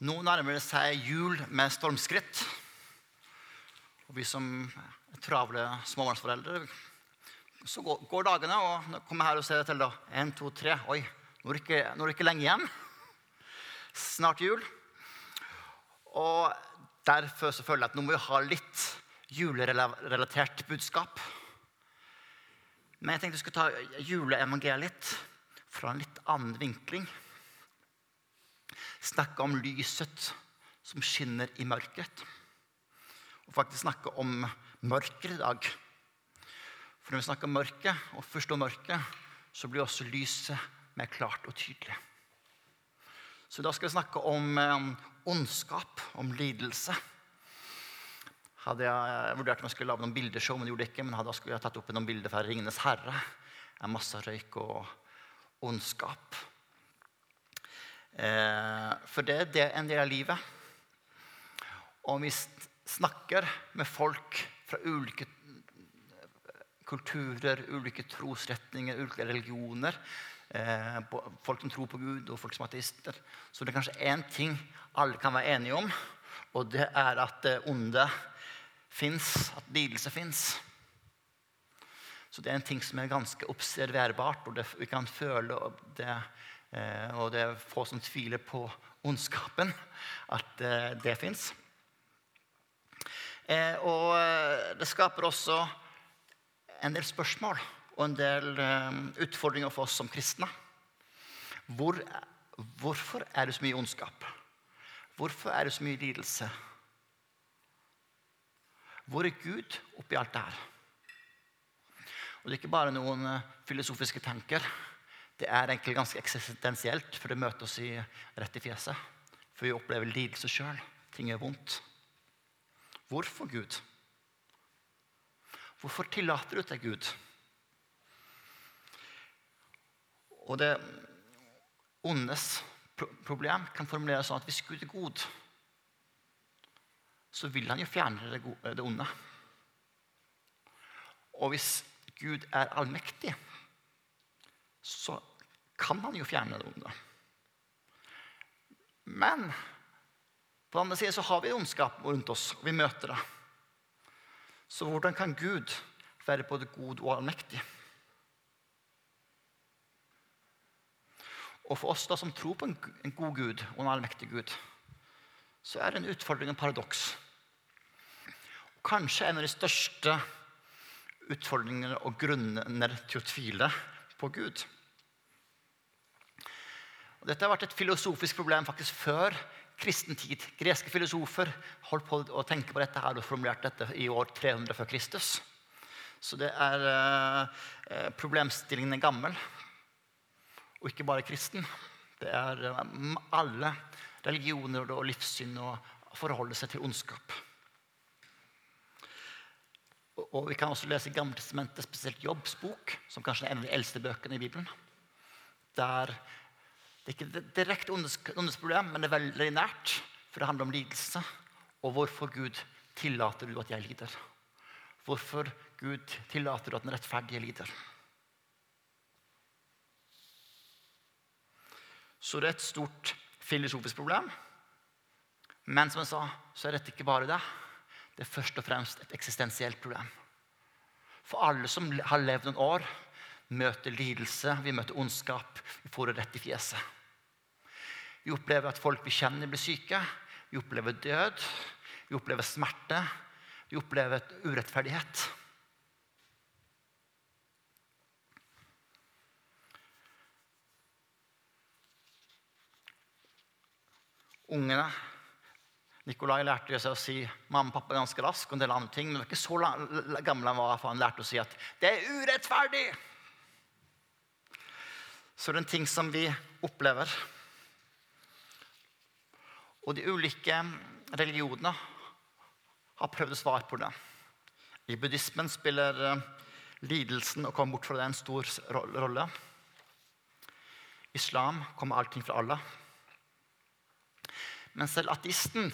Nå nærmer det seg jul med stormskritt. Og vi som er travle småbarnsforeldre, så går, dagene, og nå kommer her og ser til da. Én, to, tre. Oi, nå er, det ikke, nå er det ikke lenge igjen. Snart jul. Og derfor så føler jeg at nå må vi ha litt julerelatert budskap. Men jeg tenkte vi skulle ta juleevangeliet litt fra en litt annen vinkling snakke om lyset som skinner i mørket. Og faktisk snakke om mørket i dag. For når vi snakker om mørket og forstår mørket, så blir også lyset mer klart og tydelig. Så da skal vi snakke om um, ondskap, om lidelse. Hadde jeg vurdert om jeg skulle lage noen bildeshow, men det gjorde jeg ikke. Men skulle jeg tatt opp noen bilder fra 'Ringenes herre'. er masse røyk og ondskap. Eh, for det, det er en del av livet. Og vi snakker med folk fra ulike kulturer, ulike trosretninger, ulike religioner. Eh, folk som tror på Gud, og folk som er ateister. Så det er kanskje én ting alle kan være enige om, og det er at det onde fins, at lidelse fins. Så det er en ting som er ganske observerbart, og det, vi kan føle det og det er få som tviler på ondskapen, at eh, det fins. Eh, og det skaper også en del spørsmål og en del utfordringer for oss som kristne. Hvor, hvorfor er det så mye ondskap? Hvorfor er det så mye lidelse? Hvor er Gud oppi alt det her? Og Det er ikke bare noen filosofiske tanker det er egentlig ganske eksistensielt, for det møter oss i, rett i fjeset. For vi opplever lidelse sjøl. Ting er vondt. Hvorfor, Gud? Hvorfor tillater du deg, Gud? Og det ondes problem kan formuleres sånn at hvis Gud er god, så vil han jo fjerne det onde. Og hvis Gud er allmektig, så kan han jo fjerne det onde. Men på den andre siden så har vi ondskap rundt oss, og vi møter det. Så hvordan kan Gud være både god og allmektig? Og for oss da som tror på en god Gud og en allmektig Gud, så er det en utfordring en paradoks. Kanskje en av de største utfordringene og grunnene til å tvile på Gud. Og dette har vært et filosofisk problem faktisk før kristen tid. Greske filosofer holdt på å tenke på dette her og formulerte dette i år 300 før Kristus. Så det er, eh, problemstillingen er gammel. Og ikke bare kristen. Det er eh, alle religioner og livssyn å forholde seg til ondskap. Og Vi kan også lese i Gammeltestamentet, spesielt Jobbs bok, som kanskje er en av de eldste bøkene i Bibelen. Der ikke et direkte ondesproblem, men det er veldig nært. For det handler om lidelse. Og hvorfor Gud tillater du at jeg lider? Hvorfor Gud tillater du at den rettferdige lider? Så det er et stort filosofisk problem. Men som jeg sa, så er dette ikke bare det. Det er først og fremst et eksistensielt problem. For alle som har levd noen år, møter lidelse, vi møter ondskap. Vi får det rett i fjeset. Vi opplever at folk vi kjenner, blir syke. Vi opplever død. Vi opplever smerte. Vi opplever urettferdighet. Ungene Nikolai lærte seg å si mamma og pappa ganske raskt. og en del andre ting, Men det var ikke så gammel han var for han lærte å si at det er urettferdig. Så det er en ting som vi opplever. Og de ulike religionene har prøvd å svare på det. I buddhismen spiller eh, lidelsen å komme bort fra det en stor rolle. Islam kommer allting fra Allah. Men selv ateisten,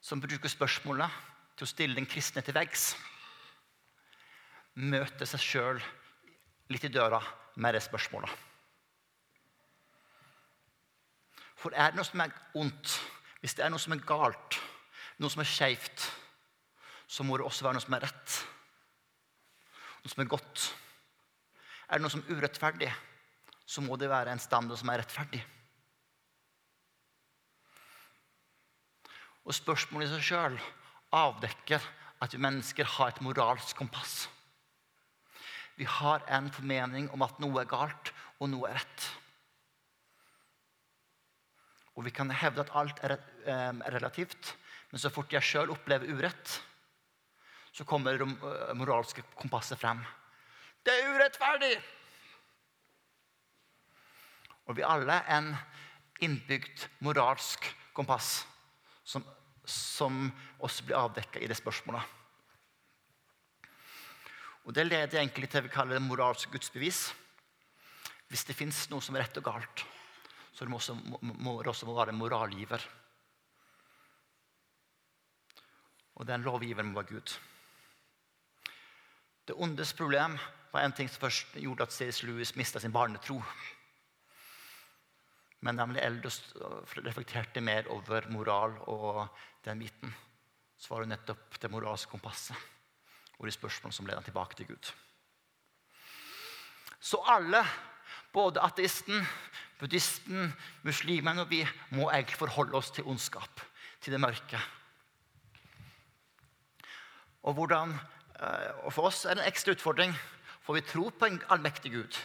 som bruker spørsmålet til å stille den kristne til veggs, møter seg sjøl litt i døra med det spørsmålet. For er det noe som er ondt, Hvis det er noe som er galt, noe som er skeivt, så må det også være noe som er rett. Noe som er godt. Er det noe som er urettferdig, så må det være en standard som er rettferdig. Og spørsmålet i seg sjøl avdekker at vi mennesker har et moralsk kompass. Vi har en formening om at noe er galt, og noe er rett. Og vi kan hevde at alt er relativt, men så fort jeg sjøl opplever urett, så kommer det moralske kompasset frem. Det er urettferdig! Og vi alle en innbygd moralsk kompass som, som også blir avdekka i det spørsmålet. Og Det leder egentlig til det vi kaller det moralske gudsbevis. Hvis det fins noe som er rett og galt, så det må, også, må det også være en moralgiver. Og den lovgiveren må være Gud. Det ondes problem var en ting som først gjorde at C.S. Lewis mista sin barnetro. Men eldre og reflekterte mer over moral og den biten, så var det nettopp det moralske kompasset og de spørsmålene som leder tilbake til Gud. Så alle, både ateisten, buddhisten, muslimen og vi, må egentlig forholde oss til ondskap, til det mørke. Og, hvordan, eh, og For oss er det en ekstra utfordring, for vi tror på en allmektig Gud.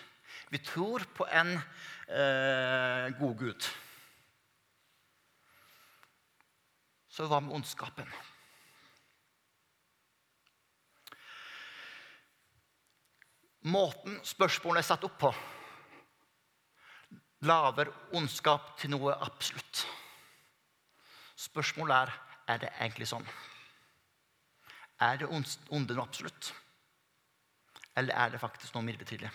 Vi tror på en eh, god Gud. Så hva med ondskapen? Måten spørsmålene er satt opp på, lager ondskap til noe absolutt. Spørsmålet er er det egentlig sånn. Er det onde noe absolutt? Eller er det faktisk noe midlertidig?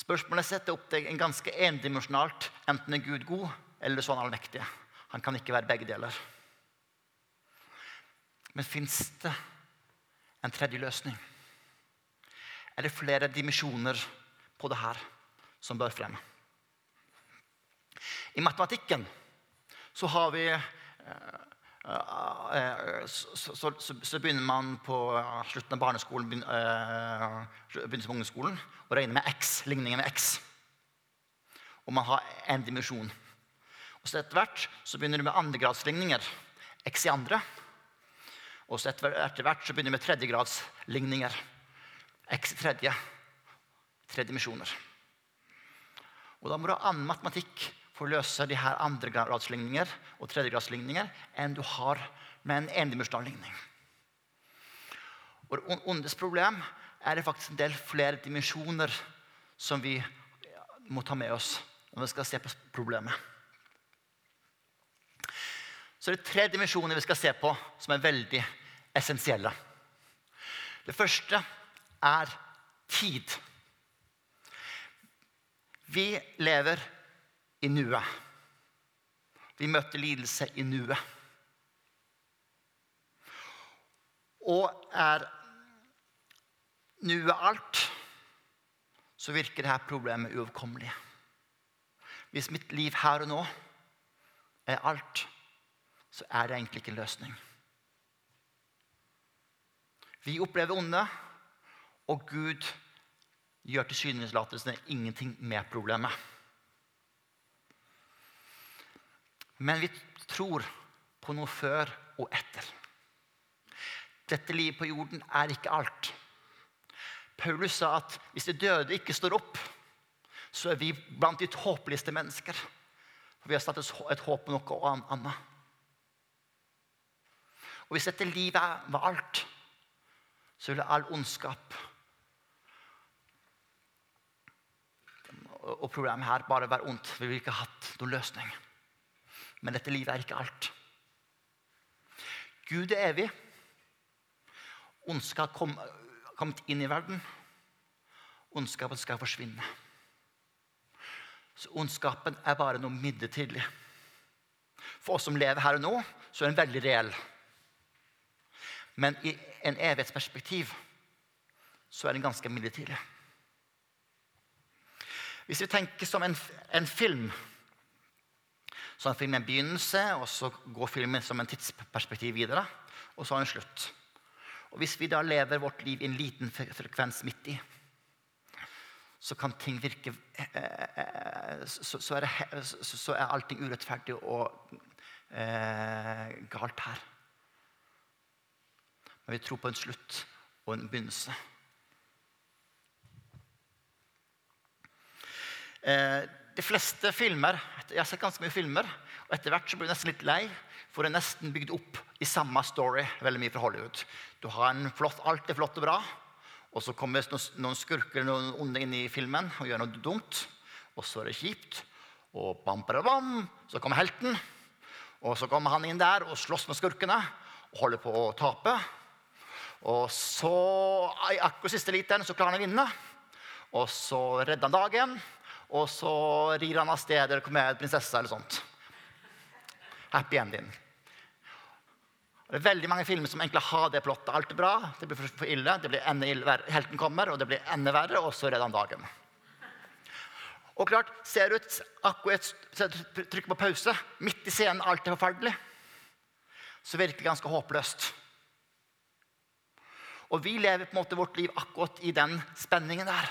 Spørsmålet setter opp deg en ganske endimensjonalt. Enten er Gud god, eller så er han allmektig. Han kan ikke være begge deler. Men fins det en tredje løsning? Er det flere dimensjoner på det her som bør frem? I matematikken så har vi eh, eh, så, så, så, begynner man på slutten av barneskolen begynner på ungdomsskolen, å regne med x, ligningen med x. Og man har en dimensjon. Og så Etter hvert så begynner du med andregradsligninger. X i andre. Og så etter, etter hvert så begynner du med tredjegradsligninger. X i tredje. Tre dimensjoner. Og Da må du ha annen matematikk for å løse de her andregradsligninger og tredjegradsligninger enn du har med en endimensjonal ligning. Og Ondes problem er det faktisk en del flere dimensjoner som vi må ta med oss når vi skal se på problemet. Så det er tre dimensjoner vi skal se på som er veldig essensielle. Det første er tid. Vi lever i nuet. Vi møter lidelse i nuet. Og er nuet alt, så virker dette problemet uoverkommelig. Hvis mitt liv her og nå er alt, så er det egentlig ikke en løsning. Vi opplever onde, og Gud gjør tilsynelatende ingenting med problemet. Men vi tror på noe før og etter. Dette livet på jorden er ikke alt. Paulus sa at hvis de døde ikke står opp, så er vi blant de håpeligste mennesker. For vi har satt et håp på noe annet. Og hvis dette livet var alt, så ville all ondskap og problemet her bare være ondt. Vi ville ikke hatt noen løsning. Men dette livet er ikke alt. Gud er evig. Ondskap kom, kommet inn i verden. Ondskapen skal forsvinne. Så ondskapen er bare noe midlertidig. For oss som lever her og nå, så er den veldig reell. Men i en evighetsperspektiv så er den ganske midlertidig. Hvis vi tenker som en, en film, Så har filmen en begynnelse, og så går filmen som en tidsperspektiv videre. Og så har den slutt. Og hvis vi da lever vårt liv i en liten frekvens midt i, så kan ting virke eh, så, så, er, det, så er allting urettferdig og eh, galt her. Men vi tror på en slutt og en begynnelse. De fleste filmer Jeg har sett ganske mye filmer. Og etter hvert så blir du nesten litt lei, for det er nesten bygd opp i samme story veldig mye fra Hollywood. Du har en flott, Alt er flott og bra, og så kommer noen skurker noen onde inn i filmen og gjør noe dumt. Og så er det kjipt. Og bam, bam, bam, så kommer helten. Og så kommer han inn der og slåss med skurkene og holder på å tape. Og så, i akkurat siste literen, så klarer han å vinne. Og så redder han dagen. Og så rir han av sted med prinsesse eller sånt. Happy ending. Det er veldig mange filmer som egentlig har det plottet. Alt er bra, det blir for ille, det blir enda ille, helten kommer, og det blir enda verre, og så redder han dagen. Og klart, Ser du et, akkurat trykk på pause midt i scenen, alt er forferdelig, så virker det ganske håpløst. Og vi lever på en måte vårt liv akkurat i den spenningen der.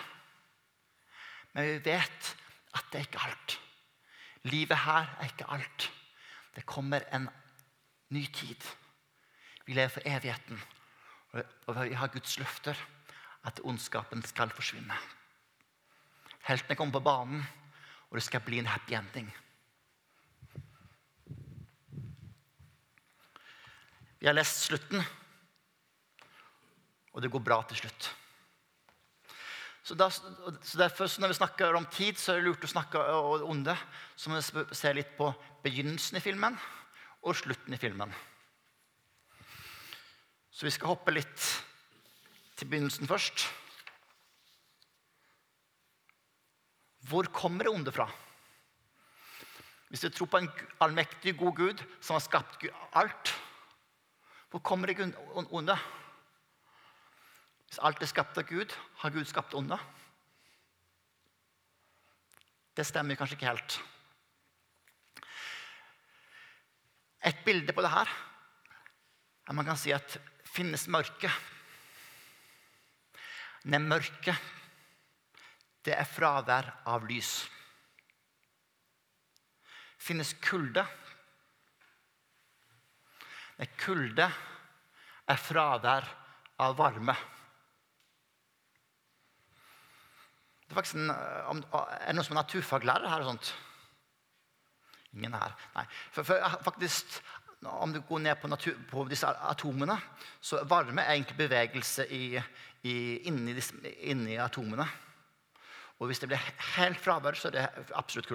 Men vi vet at det er ikke alt. Livet her er ikke alt. Det kommer en ny tid. Vi lever for evigheten. Og vi har Guds løfter at ondskapen skal forsvinne. Heltene kommer på banen, og det skal bli en happy ending. Vi har lest slutten, og det går bra til slutt. Så, da, så derfor, Når vi snakker om tid, så er det lurt å snakke om det. Så må vi se litt på begynnelsen i filmen og slutten i filmen. Så vi skal hoppe litt til begynnelsen først. Hvor kommer det onde fra? Hvis vi tror på en allmektig, god Gud som har skapt alt, hvor kommer det onde? Hvis alt er skapt av Gud, har Gud skapt onde? Det stemmer kanskje ikke helt. Et bilde på det her er man kan si at finnes mørke. Men mørke, det er fravær av lys. Finnes kulde. Men kulde er fravær av varme. Det er, en, eh, er det noen som er naturfaglærer her? og sånt? Ingen her. Nei. For, for faktisk, om du går ned på, natur, på, disse atomene, så varme er egentlig bevegelse i, i, inni, inni, atomene. Og hvis det blir helt fravær, så er det absolutt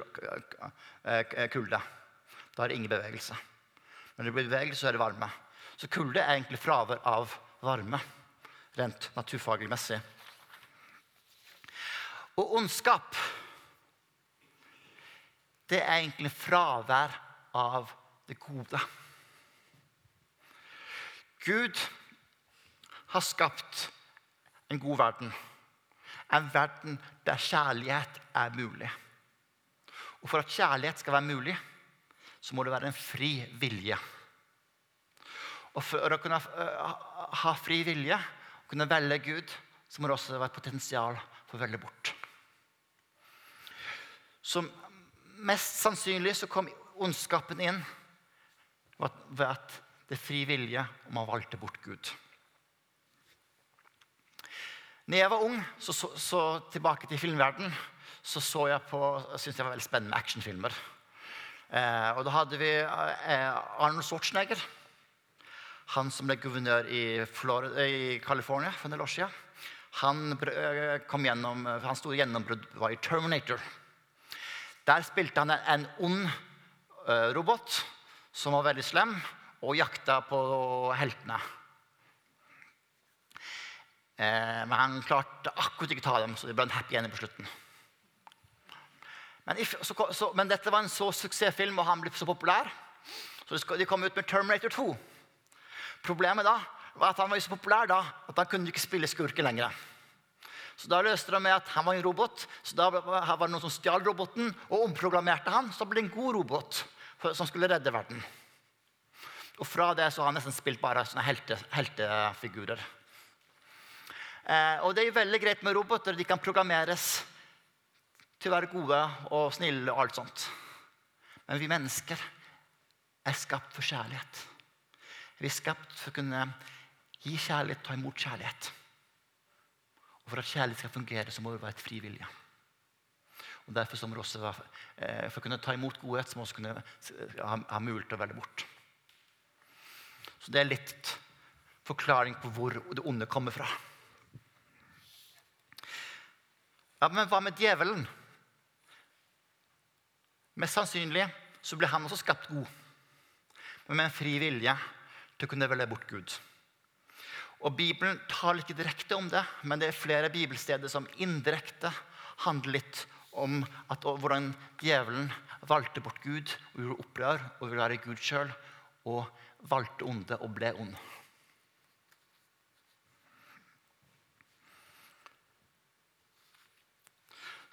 kulde. Da er det ingen bevegelse. Men når det blir bevegelse, så er det varme. Så kulde er egentlig fravær av varme, rent naturfaglig messig. Og ondskap det er egentlig fravær av det gode. Gud har skapt en god verden. En verden der kjærlighet er mulig. Og For at kjærlighet skal være mulig, så må det være en fri vilje. Og For å kunne ha fri vilje, kunne velge Gud, så må det også være et potensial for å velge bort. Så mest sannsynlig så kom ondskapen inn ved at det er fri vilje, og man valgte bort Gud. Når jeg var ung, så, så, så tilbake til filmverden, så så jeg på synes jeg var veldig spennende actionfilmer. Eh, og da hadde vi eh, Arnold Schwarzenegger. Han som ble guvernør i, Florida, i California for en del år siden. Han, eh, kom gjennom, han store gjennombrudd var i Terminator. Der spilte han en ond eh, robot som var veldig slem, og jakta på heltene. Eh, men han klarte akkurat ikke å ta dem, så det ble en happy ending på slutten. Men, if, så, så, men, dette var en så suksessfilm, og han ble så populær. Så de kom ut med Terminator 2. Problemet da var at han var så populær da, at han kunne ikke spille skurken lenger. Så da løste de med at han var en robot. Så da var det noen som stjal roboten og omprogrammerte han, så ble det en god robot. som skulle redde verden. Og fra det så har han nesten spilt bare sånne helte, heltefigurer. Eh, og det er jo veldig greit med roboter. De kan programmeres til å være gode og snille og alt sånt. Men vi mennesker er skapt for kjærlighet. Vi er skapt for å kunne gi kjærlighet, ta imot kjærlighet. Og For at kjærlighet skal fungere, så må det være et frivillige. Og Derfor må det også være, eh, For å kunne ta imot godhet så må vi også kunne ha, ha mulighet til å velge bort. Så det er litt forklaring på hvor det onde kommer fra. Ja, Men hva med djevelen? Mest sannsynlig så ble han også skapt god, men med en fri vilje til å kunne velge bort Gud. Og Bibelen taler ikke direkte om det, men det er flere bibelsteder som indirekte handler litt om at, hvordan djevelen valgte bort Gud og gjorde opprør og ville være Gud sjøl, og valgte onde og ble ond.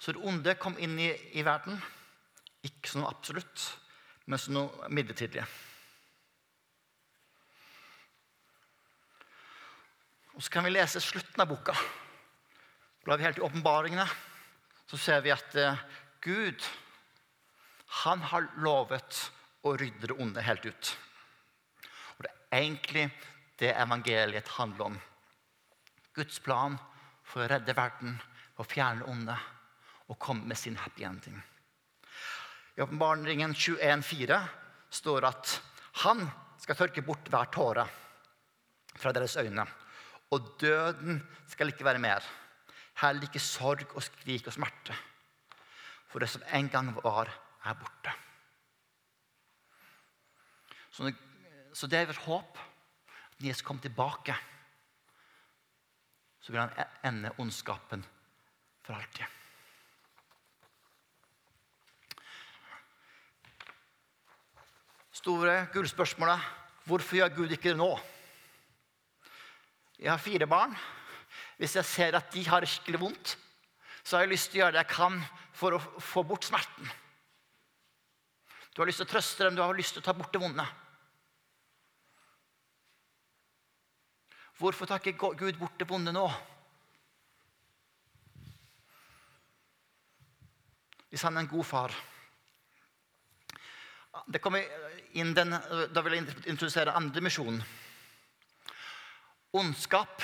Så det onde kom inn i, i verden, ikke som noe absolutt, men som noe midlertidig. Og Så kan vi lese slutten av boka. Blar vi helt i åpenbaringene, så ser vi at eh, Gud han har lovet å rydde det onde helt ut. Og Det er egentlig det evangeliet handler om. Guds plan for å redde verden, for å fjerne onde og komme med sin happy ending. I åpenbaringen 21,4 står at han skal tørke bort hver tåre fra deres øyne og døden skal ikke være mer. Heller ikke sorg og skrik og smerte. For det som en gang var, er borte. Så, det er vårt håp. At Jesus kommer tilbake, så vil han e- ende ondskapen for alltid. Store gullspørsmålet hvorfor gjør Gud ikke det nå? Jeg har fire barn. Hvis jeg ser at de har skikkelig vondt, så har jeg lyst til å gjøre det jeg kan for å få bort smerten. Du har lyst til å trøste dem, du har lyst til å ta bort det vonde. Hvorfor tar ikke Gud bort det vonde nå? Hvis han er en god far. Det kommer inn den, da vil jeg introdusere andre misjon. Ondskap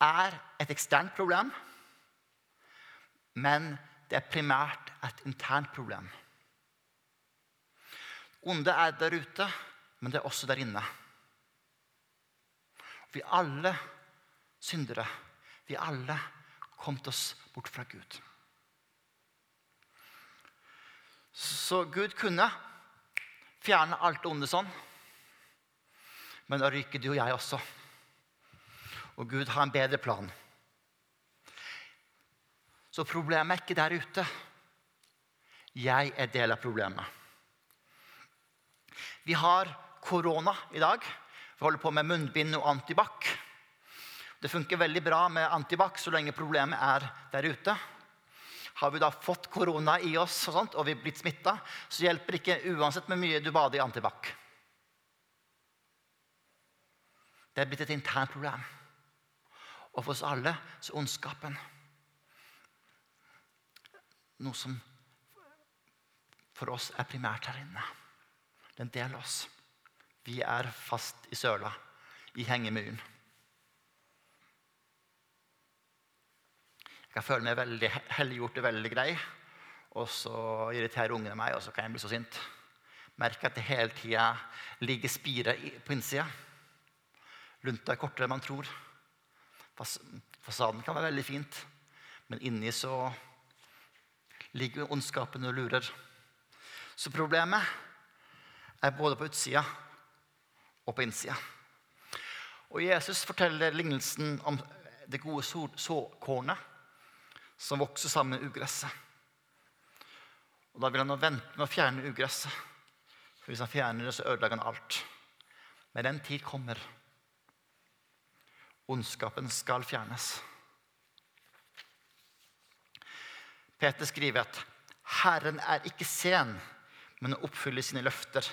er et eksternt problem, men det er primært et internt problem. Onde er der ute, men det er også der inne. Vi alle syndere. Vi alle kommet oss bort fra Gud. Så Gud kunne fjerne alt det onde sånn, men da ryker du og jeg også. Og Gud har en bedre plan. Så problemet er ikke der ute. Jeg er del av problemet. Vi har korona i dag. Vi holder på med munnbind og antibac. Det funker veldig bra med antibac så lenge problemet er der ute. Har vi da fått korona i oss og, sånt, og vi er blitt smitta, så hjelper det ikke uansett hvor mye du bader i antibac. Det er blitt et internt problem. Og for oss alle så er ondskapen noe som for oss er primært her inne. Den deler oss. Vi er fast i søla, i hengemuren. Jeg kan føle meg veldig helliggjort og veldig grei. Og så irriterer ungene meg, og så kan jeg bli så sint. Merker at det hele tida ligger spirer på innsida. Lunta er kortere enn man tror. Fasaden kan være veldig fint, men inni så ligger ondskapen og lurer. Så problemet er både på utsida og på innsida. Og Jesus forteller lignelsen om det gode såkornet som vokser sammen med ugresset. Og Da vil han nå vente med å fjerne ugresset. For Hvis han fjerner det, så ødelegger han alt. Men den tid kommer Ondskapen skal fjernes. Peter skriver at Herren er ikke sen men oppfyller sine løfter,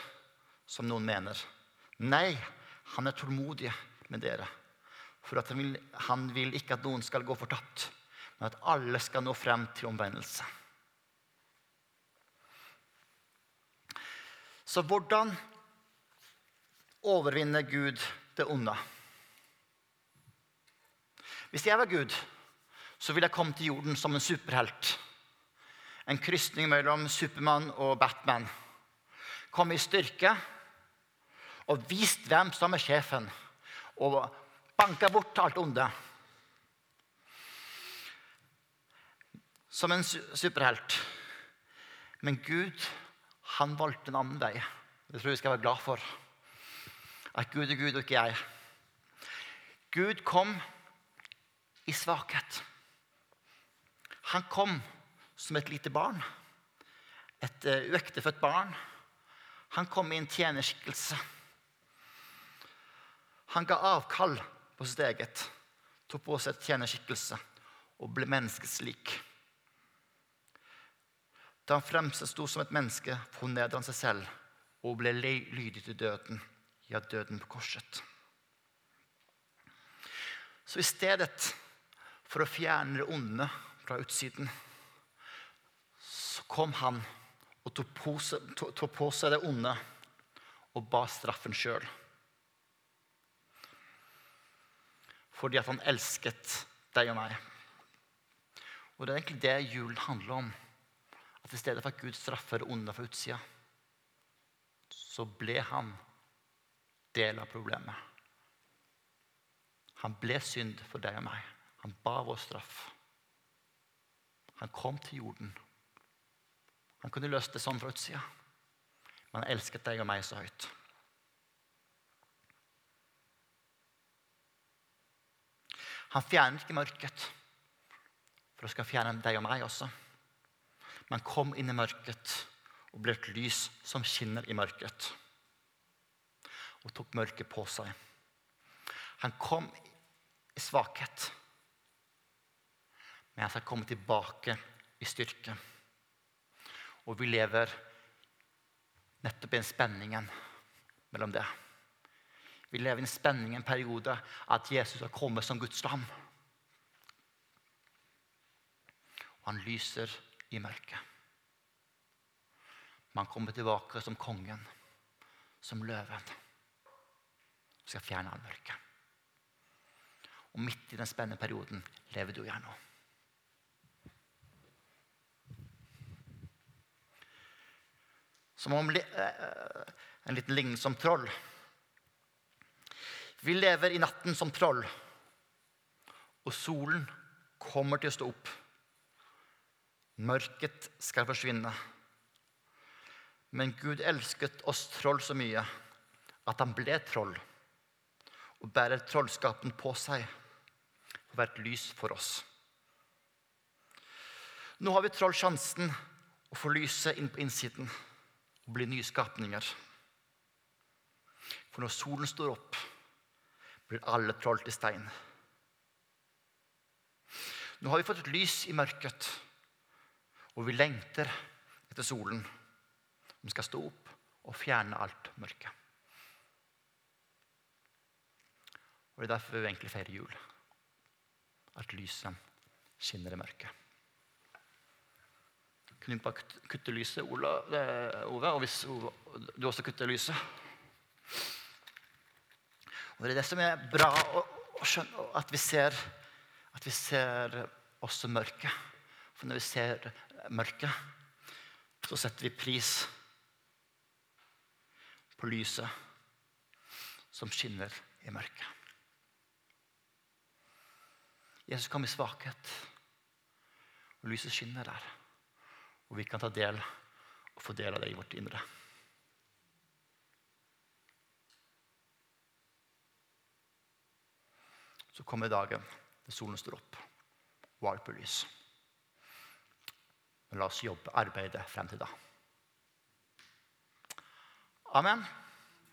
som noen mener. Nei, han er tålmodig med dere, for han vil, han vil ikke at noen skal gå fortapt, men at alle skal nå frem til omvendelse. Så hvordan overvinner Gud det onde? Hvis jeg var Gud, så ville jeg komme til jorden som en superhelt. En krysning mellom Supermann og Batman. Komme i styrke og vist hvem som er sjefen. Og banka bort alt onde. Som en superhelt. Men Gud, han valgte en annen vei. Det tror jeg vi skal være glad for. At Gud er Gud, og ikke jeg. Gud kom i svakhet. Han kom som et lite barn, et uh, uektefødt barn. Han kom i en tjenerskikkelse. Han ga avkall på sitt eget, tok på seg tjenerskikkelse og ble menneskets lik. Da han fremsto som et menneske, fornedret han seg selv og ble lydig til døden, ja, døden på korset. Så i stedet for å fjerne det onde fra utsiden, så kom han og tok på seg, det onde og ba straffen sjøl. Fordi at han elsket deg og meg. Og Det er egentlig det julen handler om. At i stedet for at Gud straffer det onde fra utsida, så ble han del av problemet. Han ble synd for deg og meg. Han ba vår straff. Han kom til jorden. Han kunne løst det sånn fra utsida, men han elsket deg og meg så høyt. Han fjernet ikke mørket for å skal fjerne deg og meg også. Men kom inn i mørket og ble et lys som skinner i mørket. Og tok mørket på seg. Han kom i svakhet. Men jeg skal komme tilbake i styrke. Og vi lever nettopp i en spenningen mellom det. Vi lever i en spenning en periode at Jesus har kommet som Guds lam. Og han lyser i mørket. Men han kommer tilbake som kongen, som løven. Skal fjerne all mørket. Og midt i den spennende perioden lever du jeg nå. Som om eh, en liten lignelse som troll. Vi lever i natten som troll, og solen kommer til å stå opp. Mørket skal forsvinne. Men Gud elsket oss troll så mye at han ble troll og bærer trollskapen på seg og vært lys for oss. Nå har vi troll sjansen å få lyset inn på innsiden og blir nyskapninger. For når solen står opp, blir alle troll til stein. Nå har vi fått et lys i mørket, og vi lengter etter solen, som skal stå opp og fjerne alt mørket. Og Det er derfor vi egentlig feirer jul at lyset skinner i mørket. Kunne du bare kutte lyset, Ola, Ove? Og hvis Ove, du også kutter lyset? Og Det er det som er bra å, å skjønne, at vi ser at vi ser også mørket. For når vi ser mørket, så setter vi pris på lyset som skinner i mørket. Jesus kom i svakhet, og lyset skinner der. Og vi kan ta del og få del av det i vårt indre. Så kommer dagen da solen står opp og alt blir lys. Men la oss jobbe, arbeide frem til da. Amen.